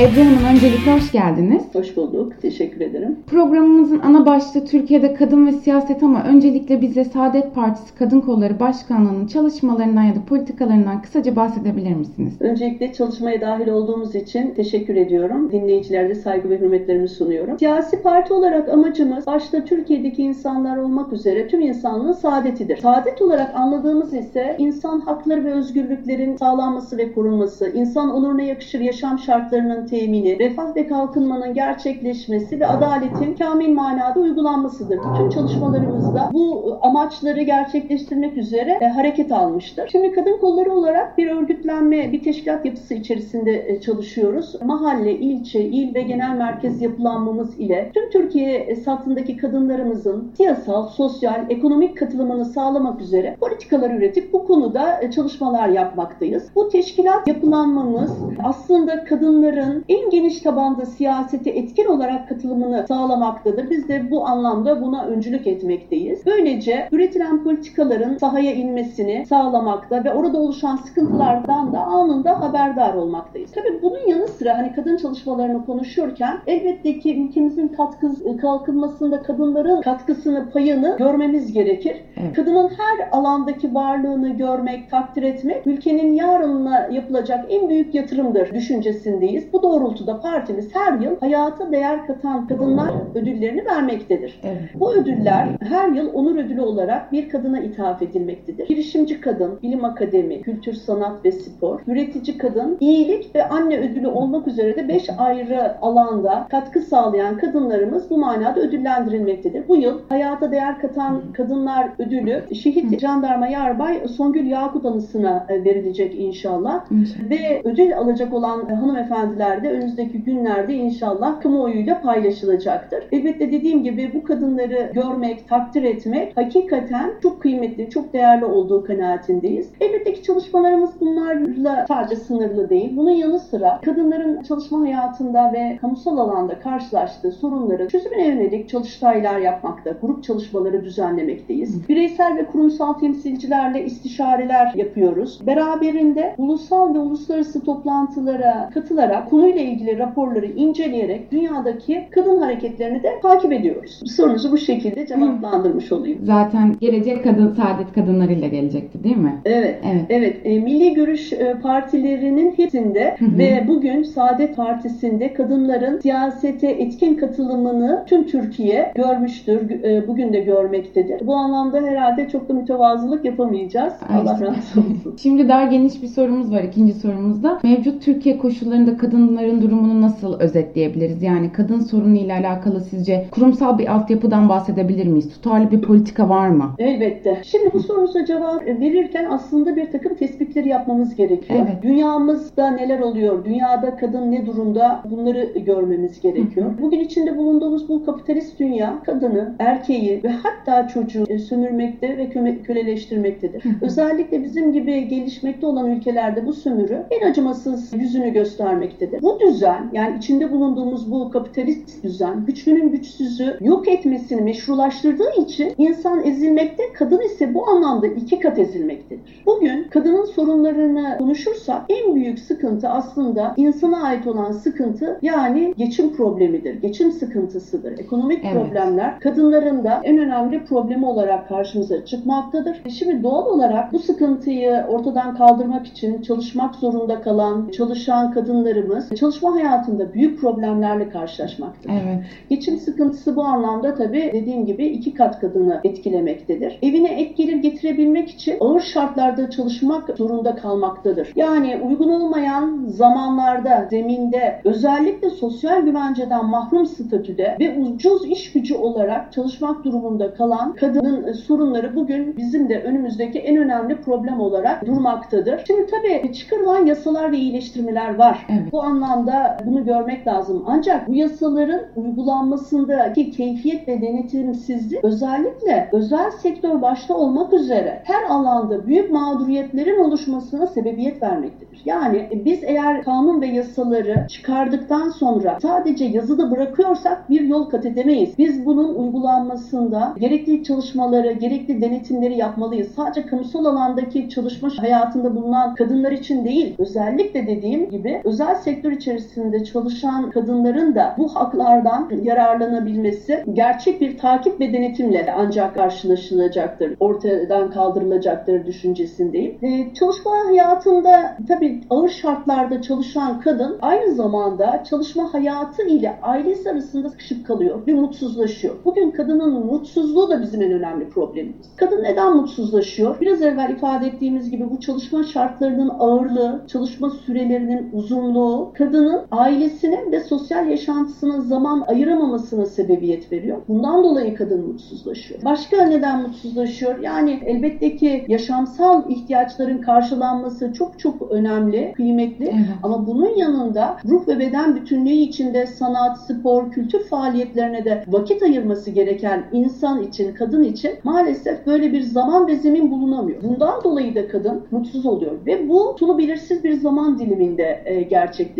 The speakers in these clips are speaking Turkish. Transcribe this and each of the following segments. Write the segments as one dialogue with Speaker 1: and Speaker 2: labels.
Speaker 1: Ebru Hanım öncelikle hoş geldiniz.
Speaker 2: Hoş bulduk. Teşekkür ederim.
Speaker 1: Programımızın ana başlığı Türkiye'de kadın ve siyaset ama öncelikle bize Saadet Partisi Kadın Kolları Başkanlığı'nın çalışmalarından ya da politikalarından kısaca bahsedebilir misiniz?
Speaker 2: Öncelikle çalışmaya dahil olduğumuz için teşekkür ediyorum. Dinleyicilerde saygı ve hürmetlerimi sunuyorum. Siyasi parti olarak amacımız başta Türkiye'deki insanlar olmak üzere tüm insanlığın saadetidir. Saadet olarak anladığımız ise insan hakları ve özgürlüklerin sağlanması ve korunması, insan onuruna yakışır yaşam şartlarının temini, refah ve kalkınmanın gerçekleşmesi ve adaletin kamil manada uygulanmasıdır. Bütün çalışmalarımızda bu amaçları gerçekleştirmek üzere e, hareket almıştır. Şimdi kadın kolları olarak bir örgütlenme, bir teşkilat yapısı içerisinde e, çalışıyoruz. Mahalle, ilçe, il ve genel merkez yapılanmamız ile tüm Türkiye satındaki kadınlarımızın siyasal, sosyal, ekonomik katılımını sağlamak üzere politikalar üretip bu konuda e, çalışmalar yapmaktayız. Bu teşkilat yapılanmamız aslında kadınların en geniş tabanda siyasete etkin olarak katılımını sağlamaktadır. Biz de bu anlamda buna öncülük etmekteyiz. Böylece üretilen politikaların sahaya inmesini sağlamakta ve orada oluşan sıkıntılardan da anında haberdar olmaktayız. Tabii bunun yanı sıra hani kadın çalışmalarını konuşurken elbette ki ülkemizin katkı kalkınmasında kadınların katkısını, payını görmemiz gerekir. Evet. Kadının her alandaki varlığını görmek, takdir etmek ülkenin yarınına yapılacak en büyük yatırımdır düşüncesindeyiz. Bu doğrultuda partimiz her yıl hayata değer katan kadınlar ödüllerini vermektedir. Evet. Bu ödüller her yıl onur ödülü olarak bir kadına ithaf edilmektedir. Girişimci kadın, bilim akademi, kültür, sanat ve spor, üretici kadın, iyilik ve anne ödülü olmak üzere de 5 ayrı alanda katkı sağlayan kadınlarımız bu manada ödüllendirilmektedir. Bu yıl hayata değer katan kadınlar ödülü şehit jandarma yarbay Songül Yakut anısına e, verilecek inşallah. inşallah. Ve ödül alacak olan hanımefendiler de önümüzdeki günlerde inşallah kamuoyuyla paylaşılacaktır. Elbette dediğim gibi bu kadınları görmek, takdir etmek hakikaten çok kıymetli, çok değerli olduğu kanaatindeyiz. Elbette ki çalışmalarımız bunlarla sadece sınırlı değil. Bunun yanı sıra kadınların çalışma hayatında ve kamusal alanda karşılaştığı sorunları çözümüne yönelik çalıştaylar yapmakta, grup çalışmaları düzenlemekteyiz. Bireysel ve kurumsal temsilcilerle istişareler yapıyoruz. Beraberinde ulusal ve uluslararası toplantılara katılarak konuyla ilgili raporları inceleyerek dünyadaki kadın hareketlerini de takip ediyoruz. Sorunuzu bu şekilde cevaplandırmış olayım.
Speaker 1: Zaten gelecek kadın saadet kadınlarıyla gelecekti değil mi?
Speaker 2: Evet. Evet. evet. E, Milli Görüş e, partilerinin hepsinde ve bugün Saadet Partisi'nde kadınların siyasete etkin katılımını tüm Türkiye görmüştür. E, bugün de görmektedir. Bu anlamda herhalde çok da mütevazılık yapamayacağız. Ay, Allah razı olsun.
Speaker 1: Şimdi daha geniş bir sorumuz var ikinci sorumuzda. Mevcut Türkiye koşullarında kadınların durumunu nasıl özetleyebiliriz? Yani kadın sorunu ile alakalı sizce kurumsal bir altyapıdan bahsedebilir miyiz? Tutarlı bir politika var mı?
Speaker 2: Elbette. Şimdi bu sorunuza cevap verirken aslında bir takım tespitleri yapmamız gerekiyor. Evet. Dünyamızda neler oluyor? Dünyada kadın ne durumda? Bunları görmemiz gerekiyor. Hı hı. Bugün içinde bulunduğumuz bu kapitalist dünya kadını, erkeği ve hatta çocuğu e, sömürmekte ve köleleştirmektedir. Hı. Özellikle bizim gibi gelişmekte olan ülkelerde bu sömürü en acımasız yüzünü göstermektedir. Bu düzen yani içinde bulunduğumuz bu kapitalist düzen güçlünün güçsüzü yok etmesini meşrulaştırdığı için insan ezilmekte, kadın ise bu anlamda iki kat ezilmektedir. Bugün kadının sorunlarını konuşursak en büyük sıkıntı aslında insana ait olan sıkıntı yani geçim problemidir. Geçim sıkıntısıdır. Ekonomik evet. problemler kadınların da en önemli problemi olarak karşımıza çıkmaktadır. Şimdi doğal olarak bu sıkıntıyı ortadan kaldırmak için çalışmak zorunda kalan, çalışan kadınlarımız çalışma hayatında büyük problemlerle karşılaşmaktadır. Evet. Geçim sıkıntısı bu anlamda tabii dediğim gibi iki kat kadını etkilemektedir. Evine ek gelir getirebilmek için ağır şartlarda çalışmak zorunda kalmaktadır. Yani uygun olmayan zamanlarda, zeminde özellikle sosyal güvenceden mahrum statüde ve ucuz iş gücü olarak çalışmak durumunda kalan kadının sorunları bugün bizim de önümüzdeki en önemli problem olarak durmaktadır. Şimdi tabii çıkarılan yasalar ve iyileştirmeler var. Evet. Bu anlamda bunu görmek lazım. Ancak bu yasaların uygulanmasındaki keyfiyet ve denetimsizlik özellikle özel sektör başta olmak üzere her alanda büyük mağduriyetlerin oluşmasına sebebiyet vermektedir. Yani biz eğer kanun ve yasaları çıkardıktan sonra sadece yazıda bırakıyorsak bir yol kat edemeyiz. Biz bunun uygulanmasında gerekli çalışmaları, gerekli denetimleri yapmalıyız. Sadece kamusal alandaki çalışma hayatında bulunan kadınlar için değil, özellikle dediğim gibi özel sektör sektör içerisinde çalışan kadınların da bu haklardan yararlanabilmesi gerçek bir takip ve denetimle ancak karşılaşılacaktır, ortadan kaldırılacaktır düşüncesindeyim. Ee, çalışma hayatında tabii ağır şartlarda çalışan kadın aynı zamanda çalışma hayatı ile ailesi arasında sıkışıp kalıyor ve mutsuzlaşıyor. Bugün kadının mutsuzluğu da bizim en önemli problemimiz. Kadın neden mutsuzlaşıyor? Biraz evvel ifade ettiğimiz gibi bu çalışma şartlarının ağırlığı, çalışma sürelerinin uzunluğu kadının ailesine ve sosyal yaşantısına zaman ayıramamasına sebebiyet veriyor. Bundan dolayı kadın mutsuzlaşıyor. Başka neden mutsuzlaşıyor? Yani elbette ki yaşamsal ihtiyaçların karşılanması çok çok önemli, kıymetli. Evet. Ama bunun yanında ruh ve beden bütünlüğü içinde sanat, spor, kültür faaliyetlerine de vakit ayırması gereken insan için, kadın için maalesef böyle bir zaman ve zemin bulunamıyor. Bundan dolayı da kadın mutsuz oluyor ve bu sonu belirsiz bir zaman diliminde e,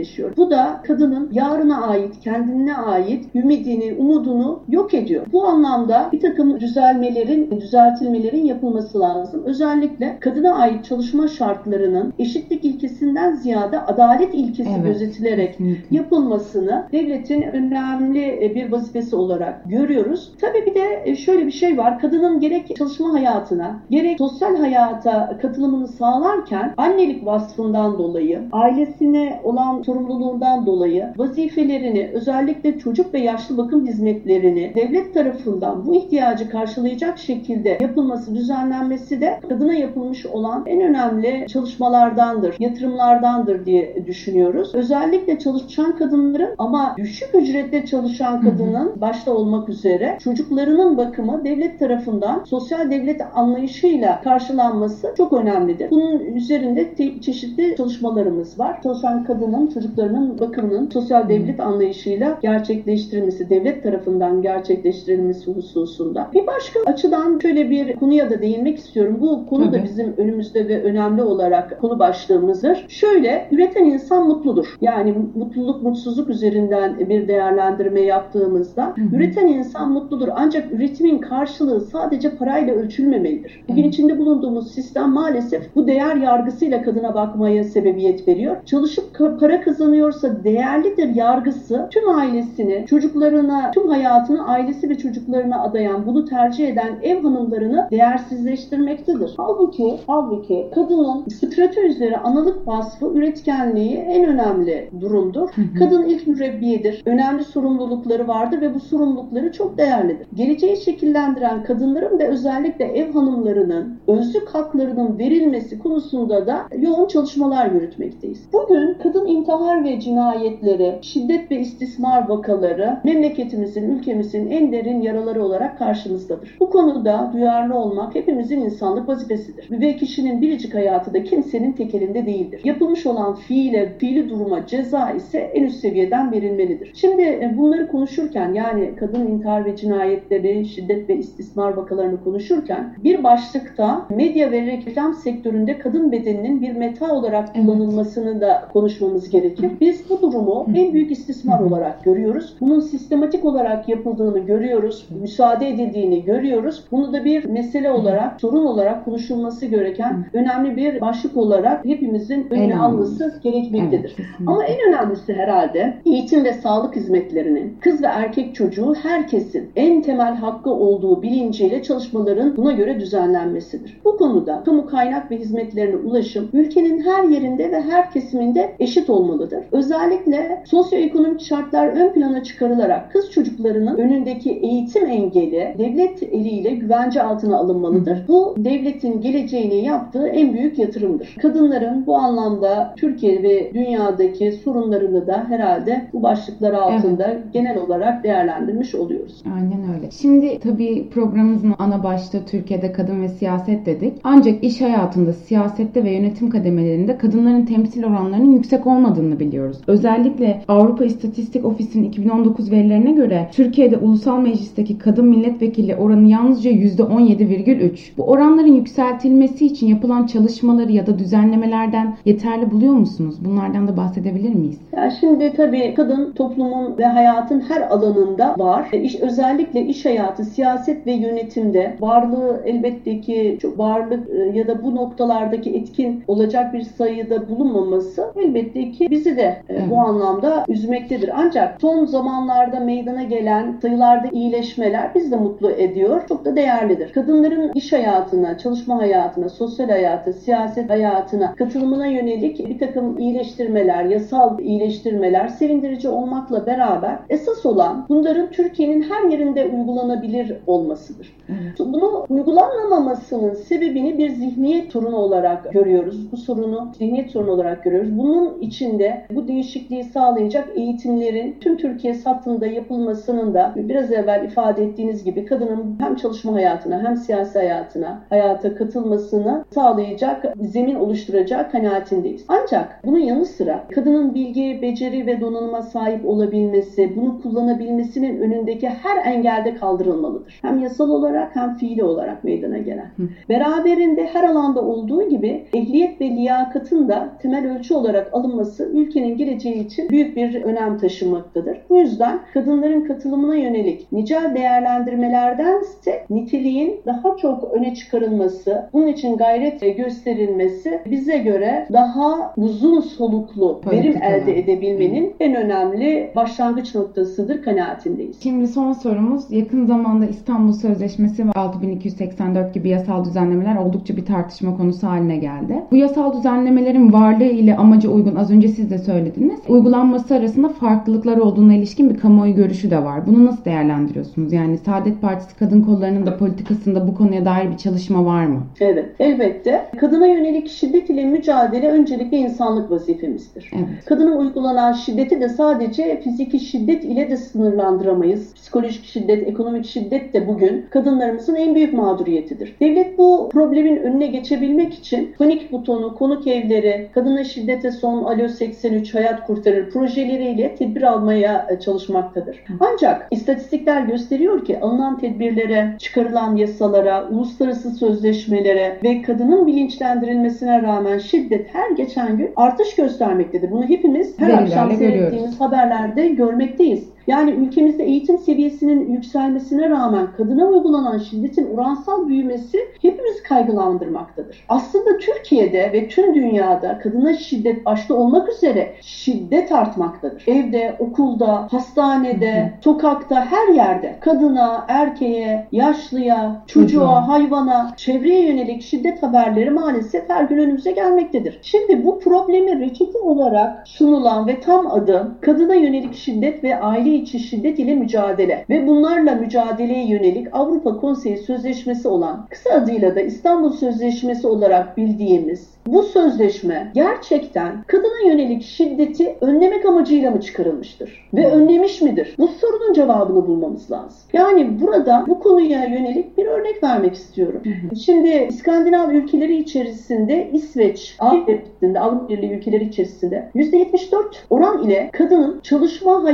Speaker 2: gerçekleşiyor. Bu da kadının yarına ait, kendine ait ümidini, umudunu yok ediyor. Bu anlamda bir takım düzelmelerin, düzeltilmelerin yapılması lazım. Özellikle kadına ait çalışma şartlarının eşitlik ilkesinden ziyade adalet ilkesi evet. gözetilerek yapılmasını devletin önemli e, bir vazifesi olarak görüyoruz. Tabii bir de e, şöyle bir şey var. Kadının gerek çalışma hayatına, gerek sosyal hayata katılımını sağlarken annelik vasfından dolayı, ailesine olan sorumluluğundan dolayı vazifelerini özellikle çocuk ve yaşlı bakım hizmetlerini devlet tarafından bu ihtiyacı karşılayacak şekilde yapılması, düzenlenmesi de kadına yapılmış olan en önemli çalışmalardandır, yatırımlardandır diye düşünüyoruz. Özellikle çalışan kadınların ama düşük ücretle çalışan kadının başta olmak üzere çocuklarının bakımı devlet tarafından sosyal devlet anlayışıyla karşılanması çok önemlidir. Bunun üzerinde çeşitli çalışmalarımız var. Çalışan kadının çocuklarının bakımının sosyal devlet anlayışıyla gerçekleştirilmesi, devlet tarafından gerçekleştirilmesi hususunda. Bir başka açıdan şöyle bir konuya da değinmek istiyorum. Bu konu Tabii. da bizim önümüzde ve önemli olarak konu başlığımızdır. Şöyle, üreten insan mutludur. Yani mutluluk, mutsuzluk üzerinden bir değerlendirme yaptığımızda hı hı. üreten insan mutludur. Ancak üretimin karşılığı sadece parayla ölçülmemelidir. Bugün içinde bulunduğumuz sistem maalesef bu değer yargısıyla kadına bakmaya sebebiyet veriyor. Çalışıp para kazanıyorsa değerlidir yargısı tüm ailesini, çocuklarına, tüm hayatını ailesi ve çocuklarına adayan, bunu tercih eden ev hanımlarını değersizleştirmektedir. Halbuki, halbuki kadının fıtratı üzere analık vasfı üretkenliği en önemli durumdur. Hı hı. Kadın ilk mürebbiyedir. Önemli sorumlulukları vardır ve bu sorumlulukları çok değerlidir. Geleceği şekillendiren kadınların ve özellikle ev hanımlarının özlük haklarının verilmesi konusunda da yoğun çalışmalar yürütmekteyiz. Bugün kadın intihar ve cinayetleri, şiddet ve istismar vakaları memleketimizin, ülkemizin en derin yaraları olarak karşımızdadır. Bu konuda duyarlı olmak hepimizin insanlık vazifesidir. Ve kişinin biricik hayatı da kimsenin tek elinde değildir. Yapılmış olan fiile, fiili duruma ceza ise en üst seviyeden verilmelidir. Şimdi e, bunları konuşurken yani kadın intihar ve cinayetleri, şiddet ve istismar vakalarını konuşurken bir başlıkta medya ve reklam sektöründe kadın bedeninin bir meta olarak kullanılmasını da konuşmamız gerekir. Biz bu durumu en büyük istismar olarak görüyoruz. Bunun sistematik olarak yapıldığını görüyoruz. Müsaade edildiğini görüyoruz. Bunu da bir mesele olarak, sorun olarak konuşulması gereken önemli bir başlık olarak hepimizin önüne alması gerekmektedir. Evet, Ama en önemlisi herhalde eğitim ve sağlık hizmetlerinin kız ve erkek çocuğu herkesin en temel hakkı olduğu bilinciyle çalışmaların buna göre düzenlenmesidir. Bu konuda kamu kaynak ve hizmetlerine ulaşım ülkenin her yerinde ve her kesiminde eşit olmalıdır. Özellikle sosyoekonomik şartlar ön plana çıkarılarak kız çocuklarının önündeki eğitim engeli devlet eliyle güvence altına alınmalıdır. Bu devletin geleceğine yaptığı en büyük yatırımdır. Kadınların bu anlamda Türkiye ve dünyadaki sorunlarını da herhalde bu başlıklar altında evet. genel olarak değerlendirmiş oluyoruz.
Speaker 1: Aynen öyle. Şimdi tabii programımızın ana başta Türkiye'de kadın ve siyaset dedik. Ancak iş hayatında, siyasette ve yönetim kademelerinde kadınların temsil oranlarının yüksek olmadığını biliyoruz. Özellikle Avrupa İstatistik Ofisi'nin 2019 verilerine göre Türkiye'de ulusal meclisteki kadın milletvekili oranı yalnızca %17,3. Bu oranların yükseltilmesi için yapılan çalışmaları ya da düzenlemelerden yeterli buluyor musunuz? Bunlardan da bahsedebilir miyiz?
Speaker 2: Ya şimdi tabii kadın toplumun ve hayatın her alanında var. E, iş, özellikle iş hayatı, siyaset ve yönetimde varlığı elbette ki varlık e, ya da bu noktalardaki etkin olacak bir sayıda bulunmaması elbette ki bizi de e, bu anlamda üzmektedir. Ancak son zamanlarda meydana gelen sayılarda iyileşmeler bizi de mutlu ediyor. Çok da değerlidir. Kadınların iş hayatına, çalışma hayatına, sosyal hayata, siyaset hayatına katılımına yönelik bir takım iyileştirmeler, yasal iyileştirmeler sevindirici olmakla beraber esas olan bunların Türkiye'nin her yerinde uygulanabilir olmasıdır. Evet. Bunu uygulanamamasının sebebini bir zihniyet sorunu olarak görüyoruz. Bu sorunu zihniyet sorunu olarak görüyoruz. Bunun içinde bu değişikliği sağlayacak eğitimlerin tüm Türkiye sattığında yapılmasının da biraz evvel ifade ettiğiniz gibi kadının hem çalışma hayatına hem siyasi hayatına hayata katılmasını sağlayacak zemin oluşturacak kanaatindeyiz. Ancak bunun yanı sıra kadının bilgi, beceri ve donanıma sahip olabilmesi, bunu kullanabilmesinin önündeki her engelde kaldırılmalıdır. Hem yasal olarak hem fiili olarak meydana gelen. Beraberinde her alanda olduğu gibi ehliyet ve liyakatın da temel ölçü olarak alınması ülkenin geleceği için büyük bir önem taşımaktadır. Bu yüzden kadınların katılımına yönelik nicel değerlendirmelerdense niteliğin daha çok öne çıkarılması, bunun için gayret gösterilmesi bize göre daha uzun soluklu verim elde edebilmenin en önemli başlangıç noktasıdır kanaatindeyiz.
Speaker 1: Şimdi son sorumuz yakın zamanda İstanbul Sözleşmesi ve 6284 gibi yasal düzenlemeler oldukça bir tartışma konusu haline geldi. Bu yasal düzenlemelerin varlığı ile amaca uygun az önce siz de söylediniz. Uygulanması arasında farklılıklar olduğuna ilişkin bir kamuoyu görüşü de var. Bunu nasıl değerlendiriyorsunuz? Yani Saadet Partisi kadın kollarının da politikasında bu konuya dair bir çalışma var mı?
Speaker 2: Evet, elbette. Kadına yönelik şiddet ile mücadele öncelikle insanlık vazifemizdir. Evet. Kadına uygulanan şiddeti de sadece fiziki şiddet ile de sınırlandıramayız. Psikolojik şiddet, ekonomik şiddet de bugün kadınlarımızın en büyük mağduriyetidir. Devlet bu problemin önüne geçebilmek için panik butonu, konuk evleri, kadına şiddete son Alo 83 hayat kurtarır projeleriyle tedbir almaya e, çalışmaktadır. Ancak istatistikler gösteriyor ki alınan tedbirlere, çıkarılan yasalara, uluslararası sözleşmelere ve kadının bilinçlendirilmesine rağmen şiddet her geçen gün artış göstermektedir. Bunu hepimiz her Verilerle akşam seyrettiğimiz haberlerde görmekteyiz. Yani ülkemizde eğitim seviyesinin yükselmesine rağmen kadına uygulanan şiddetin oransal büyümesi hepimiz kaygılandırmaktadır. Aslında Türkiye'de ve tüm dünyada kadına şiddet başta olmak üzere şiddet artmaktadır. Evde, okulda, hastanede, sokakta, her yerde kadına, erkeğe, yaşlıya, çocuğa, hayvana, çevreye yönelik şiddet haberleri maalesef her gün önümüze gelmektedir. Şimdi bu problemi reçete olarak sunulan ve tam adı kadına yönelik şiddet ve aile içi şiddet ile mücadele ve bunlarla mücadeleye yönelik Avrupa Konseyi Sözleşmesi olan kısa adıyla da İstanbul Sözleşmesi olarak bildiğimiz bu sözleşme gerçekten kadına yönelik şiddeti önlemek amacıyla mı çıkarılmıştır? Ve önlemiş midir? Bu sorunun cevabını bulmamız lazım. Yani burada bu konuya yönelik bir örnek vermek istiyorum. Şimdi İskandinav ülkeleri içerisinde İsveç, Avrupa Avrupa Birliği ülkeleri içerisinde %74 oran ile kadının çalışma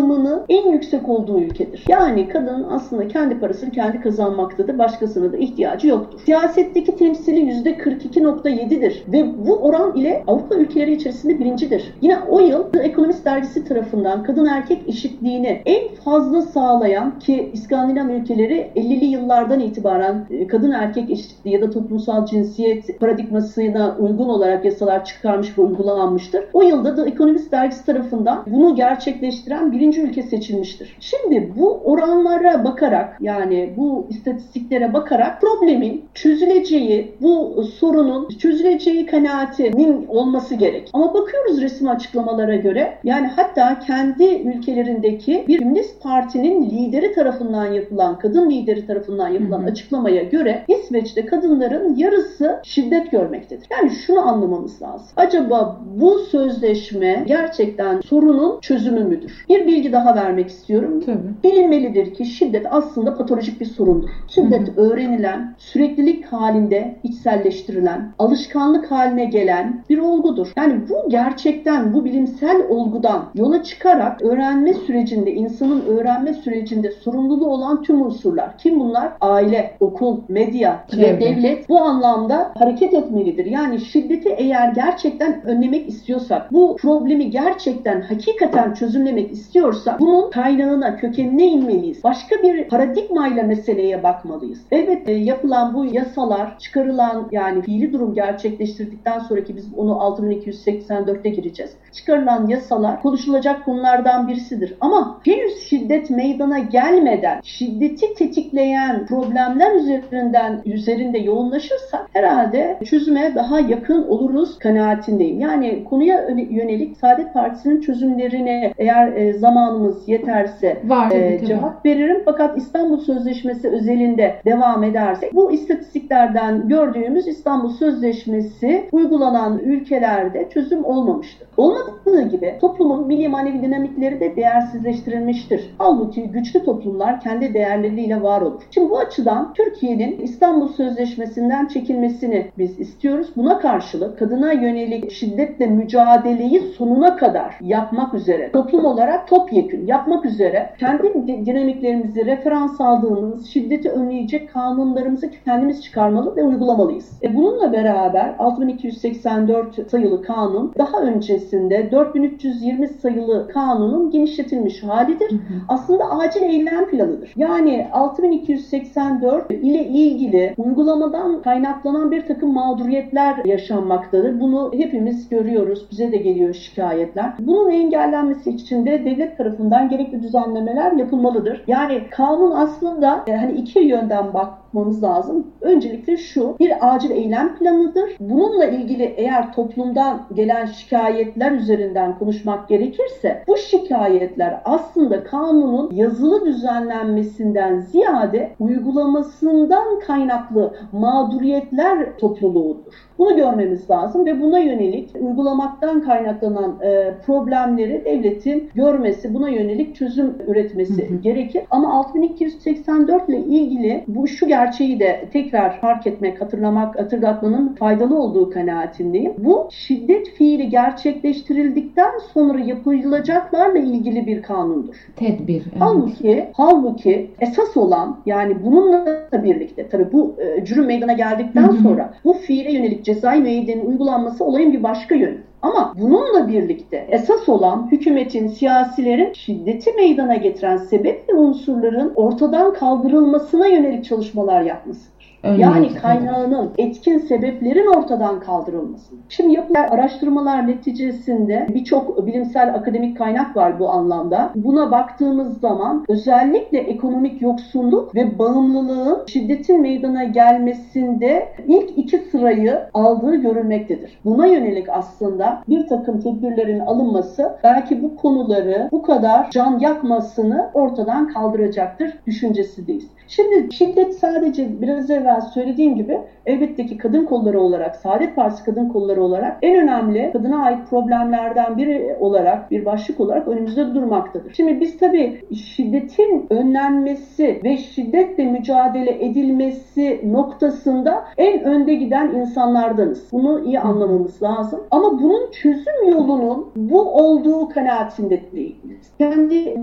Speaker 2: hayatılımını en yüksek olduğu ülkedir. Yani kadın aslında kendi parasını kendi kazanmaktadır. Başkasına da ihtiyacı yoktur. Siyasetteki temsili %42.7 %7'dir ve bu oran ile Avrupa ülkeleri içerisinde birincidir. Yine o yıl The Economist dergisi tarafından kadın erkek eşitliğini en fazla sağlayan ki İskandinav ülkeleri 50'li yıllardan itibaren e, kadın erkek eşitliği ya da toplumsal cinsiyet paradigmasına uygun olarak yasalar çıkarmış ve uygulanmıştır. O yılda The Economist dergisi tarafından bunu gerçekleştiren birinci ülke seçilmiştir. Şimdi bu oranlara bakarak yani bu istatistiklere bakarak problemin çözüleceği, bu sorunun çözüleceği çözüleceği kanaatinin olması gerek. Ama bakıyoruz resim açıklamalara göre yani hatta kendi ülkelerindeki bir Komünist Parti'nin lideri tarafından yapılan, kadın lideri tarafından yapılan hı hı. açıklamaya göre İsveç'te kadınların yarısı şiddet görmektedir. Yani şunu anlamamız lazım. Acaba bu sözleşme gerçekten sorunun çözümü müdür? Bir bilgi daha vermek istiyorum. Tabii. Bilinmelidir ki şiddet aslında patolojik bir sorundur. Şiddet hı hı. öğrenilen, süreklilik halinde içselleştirilen, alışkanlık haline gelen bir olgudur. Yani bu gerçekten bu bilimsel olgudan yola çıkarak öğrenme sürecinde, insanın öğrenme sürecinde sorumluluğu olan tüm unsurlar. Kim bunlar? Aile, okul, medya ve devlet bu anlamda hareket etmelidir. Yani şiddeti eğer gerçekten önlemek istiyorsak, bu problemi gerçekten hakikaten çözümlemek istiyorsak görüyorsak bunun kaynağına, kökenine inmeliyiz. Başka bir paradigmayla meseleye bakmalıyız. Elbette yapılan bu yasalar, çıkarılan yani fiili durum gerçekleştirdikten sonraki biz onu 6284'te gireceğiz. Çıkarılan yasalar konuşulacak konulardan birisidir. Ama henüz şiddet meydana gelmeden şiddeti tetikleyen problemler üzerinden üzerinde yoğunlaşırsak herhalde çözüme daha yakın oluruz kanaatindeyim. Yani konuya yönelik Saadet Partisi'nin çözümlerine eğer e, zamanımız yeterse Var, e, tabii, cevap veririm. Fakat İstanbul Sözleşmesi özelinde devam edersek bu istatistiklerden gördüğümüz İstanbul Sözleşmesi uygulanan ülkelerde çözüm olmamıştır. Olmadığı gibi toplumun milli manevi dinamikleri de değersizleştirilmiştir. Halbuki güçlü toplumlar kendi değerleriyle var olur. Şimdi bu açıdan Türkiye'nin İstanbul Sözleşmesi'nden çekilmesini biz istiyoruz. Buna karşılık kadına yönelik şiddetle mücadeleyi sonuna kadar yapmak üzere toplum olarak topyekün yapmak üzere kendi dinamiklerimizi referans aldığımız şiddeti önleyecek kanunlarımızı kendimiz çıkarmalı ve uygulamalıyız. E bununla beraber 6284 sayılı kanun daha öncesinde 4320 sayılı kanunun genişletilmiş halidir. Hı hı. Aslında acil eylem planıdır. Yani 6284 ile ilgili uygulamadan kaynaklanan bir takım mağduriyetler yaşanmaktadır. Bunu hepimiz görüyoruz. Bize de geliyor şikayetler. Bunun engellenmesi için de devlet tarafından gerekli düzenlemeler yapılmalıdır. Yani kanun aslında e, hani iki yönden bak yapmamız lazım. Öncelikle şu, bir acil eylem planıdır. Bununla ilgili eğer toplumdan gelen şikayetler üzerinden konuşmak gerekirse, bu şikayetler aslında kanunun yazılı düzenlenmesinden ziyade uygulamasından kaynaklı mağduriyetler topluluğudur. Bunu görmemiz lazım ve buna yönelik uygulamaktan kaynaklanan e, problemleri devletin görmesi, buna yönelik çözüm üretmesi hı hı. gerekir. Ama 6284 ile ilgili bu şu gerçeği de tekrar fark etmek, hatırlamak, hatırlatmanın faydalı olduğu kanaatindeyim. Bu şiddet fiili gerçekleştirildikten sonra yapılacaklarla ilgili bir kanundur.
Speaker 1: Tedbir.
Speaker 2: Evet. Halbuki, halbuki esas olan yani bununla birlikte tabii bu e, cürüm meydana geldikten hı hı. sonra bu fiile yönelik cezai müeyyidenin uygulanması olayın bir başka yönü. Ama bununla birlikte esas olan hükümetin, siyasilerin şiddeti meydana getiren sebep ve unsurların ortadan kaldırılmasına yönelik çalışmalar yapması. Yani kaynağının, etkin sebeplerin ortadan kaldırılması. Şimdi yapılan araştırmalar neticesinde birçok bilimsel akademik kaynak var bu anlamda. Buna baktığımız zaman özellikle ekonomik yoksunluk ve bağımlılığın şiddetin meydana gelmesinde ilk iki sırayı aldığı görülmektedir. Buna yönelik aslında bir takım tedbirlerin alınması belki bu konuları bu kadar can yakmasını ortadan kaldıracaktır düşüncesindeyiz. Şimdi şiddet sadece biraz evvel söylediğim gibi elbette ki kadın kolları olarak, Saadet Partisi kadın kolları olarak en önemli kadına ait problemlerden biri olarak, bir başlık olarak önümüzde durmaktadır. Şimdi biz tabii şiddetin önlenmesi ve şiddetle mücadele edilmesi noktasında en önde giden insanlardanız. Bunu iyi anlamamız lazım. Ama bunun çözüm yolunun bu olduğu kanaatinde değiliz. Kendi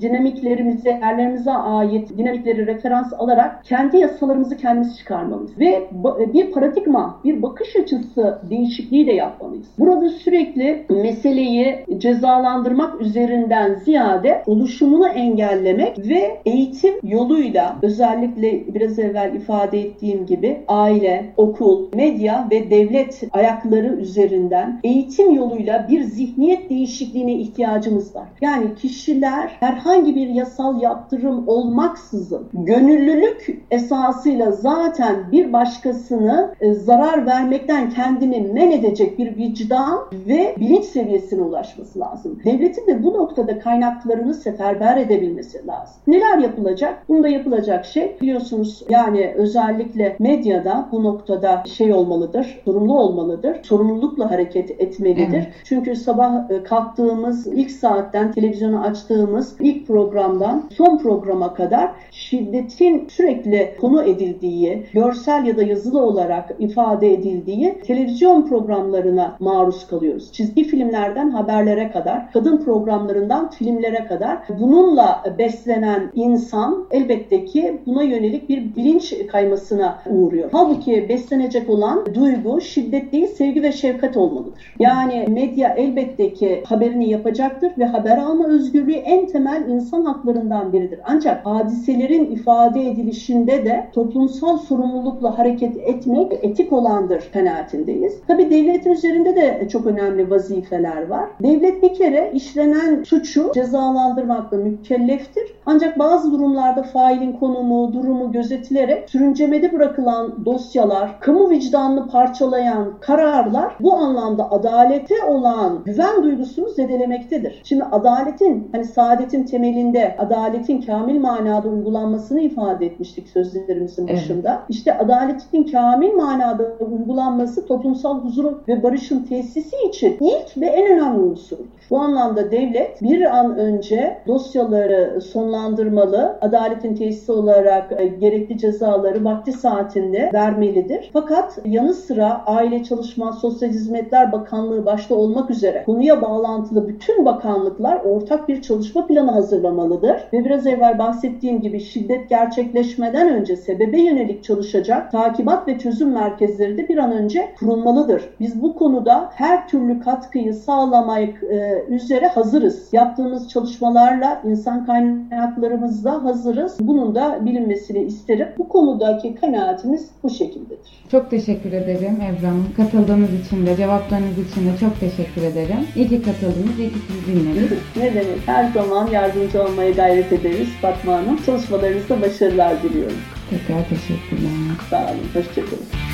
Speaker 2: dinamiklerimize, yerlerimize ait dinamikleri referans alarak kendi yasalarımızı kendimiz çıkarmamız ve bir paradigma, bir bakış açısı değişikliği de yapmalıyız. Burada sürekli meseleyi cezalandırmak üzerinden ziyade oluşumunu engellemek ve eğitim yoluyla özellikle biraz evvel ifade ettiğim gibi aile, okul, medya ve devlet ayakları üzerinden eğitim yoluyla bir zihniyet değişikliğine ihtiyacımız var. Yani kişiler herhangi bir yasal yaptırım olmaksızın gönüllülük esasıyla zaten bir başkasını e, zarar vermekten kendini men edecek bir vicdan ve bilinç seviyesine ulaşması lazım. Devletin de bu noktada kaynaklarını seferber edebilmesi lazım. Neler yapılacak? Bunda yapılacak şey biliyorsunuz yani özellikle medyada bu noktada şey olmalıdır, sorumlu olmalıdır. Sorumlulukla hareket etmelidir. Evet. Çünkü sabah e, kalktığımız ilk saatten televizyonu açtığımız ilk programdan son programa kadar şiddetin sürekli konu edildiği, görsel ya da yazılı olarak ifade edildiği televizyon programlarına maruz kalıyoruz. Çizgi filmlerden haberlere kadar, kadın programlarından filmlere kadar bununla beslenen insan elbette ki buna yönelik bir bilinç kaymasına uğruyor. Halbuki beslenecek olan duygu, şiddet değil, sevgi ve şefkat olmalıdır. Yani medya elbette ki haberini yapacaktır ve haber alma özgürlüğü en temel insan haklarından biridir. Ancak hadiselerin ifade edilişinde de toplumsal sorumlulukla hareket etmek etik olandır kanaatindeyiz. Tabi devletin üzerinde de çok önemli vazifeler var. Devlet bir kere işlenen suçu cezalandırmakla mükelleftir. Ancak bazı durumlarda failin konumu, durumu gözetilerek sürüncemede bırakılan dosyalar, kamu vicdanını parçalayan kararlar bu anlamda adalete olan güven duygusunu zedelemektedir. Şimdi adaletin hani saadetin temelinde adaletin kamil manada uygulanmasını ifade etmiştik sözlerimizin başında. Evet. İşte adaletin kamil manada uygulanması toplumsal huzurun ve barışın tesisi için ilk ve en önemli unsur. Bu anlamda devlet bir an önce dosyaları sonlandırmalı, adaletin tesisi olarak e, gerekli cezaları vakti saatinde vermelidir. Fakat yanı sıra Aile Çalışma Sosyal Hizmetler Bakanlığı başta olmak üzere konuya bağlantılı bütün bakanlıklar ortak bir çalışma planı hazırlamalıdır. Ve biraz evvel bahsettiğim gibi şiddet gerçekleşmeden önce sebebe yönelik çalışacak takibat ve çözüm merkezleri de bir an önce kurulmalıdır. Biz bu konuda her türlü katkıyı sağlamak e, üzere hazırız. Yaptığımız çalışmalarla insan kaynaklarımızla hazırız. Bunun da bilinmesini isterim. Bu konudaki kanaatimiz bu şekildedir.
Speaker 1: Çok teşekkür ederim Hanım. Katıldığınız için de, cevaplarınız için de çok teşekkür ederim. İyi ki katıldınız, iyi ki sizi dinledik.
Speaker 2: ne demek? Her zaman yardımcı olmaya gayret ederiz Fatma Hanım. Çalışmalarınızda başarılar diliyorum.
Speaker 1: Tekrar teşekkürler.
Speaker 2: Sağ olun, hoşçakalın.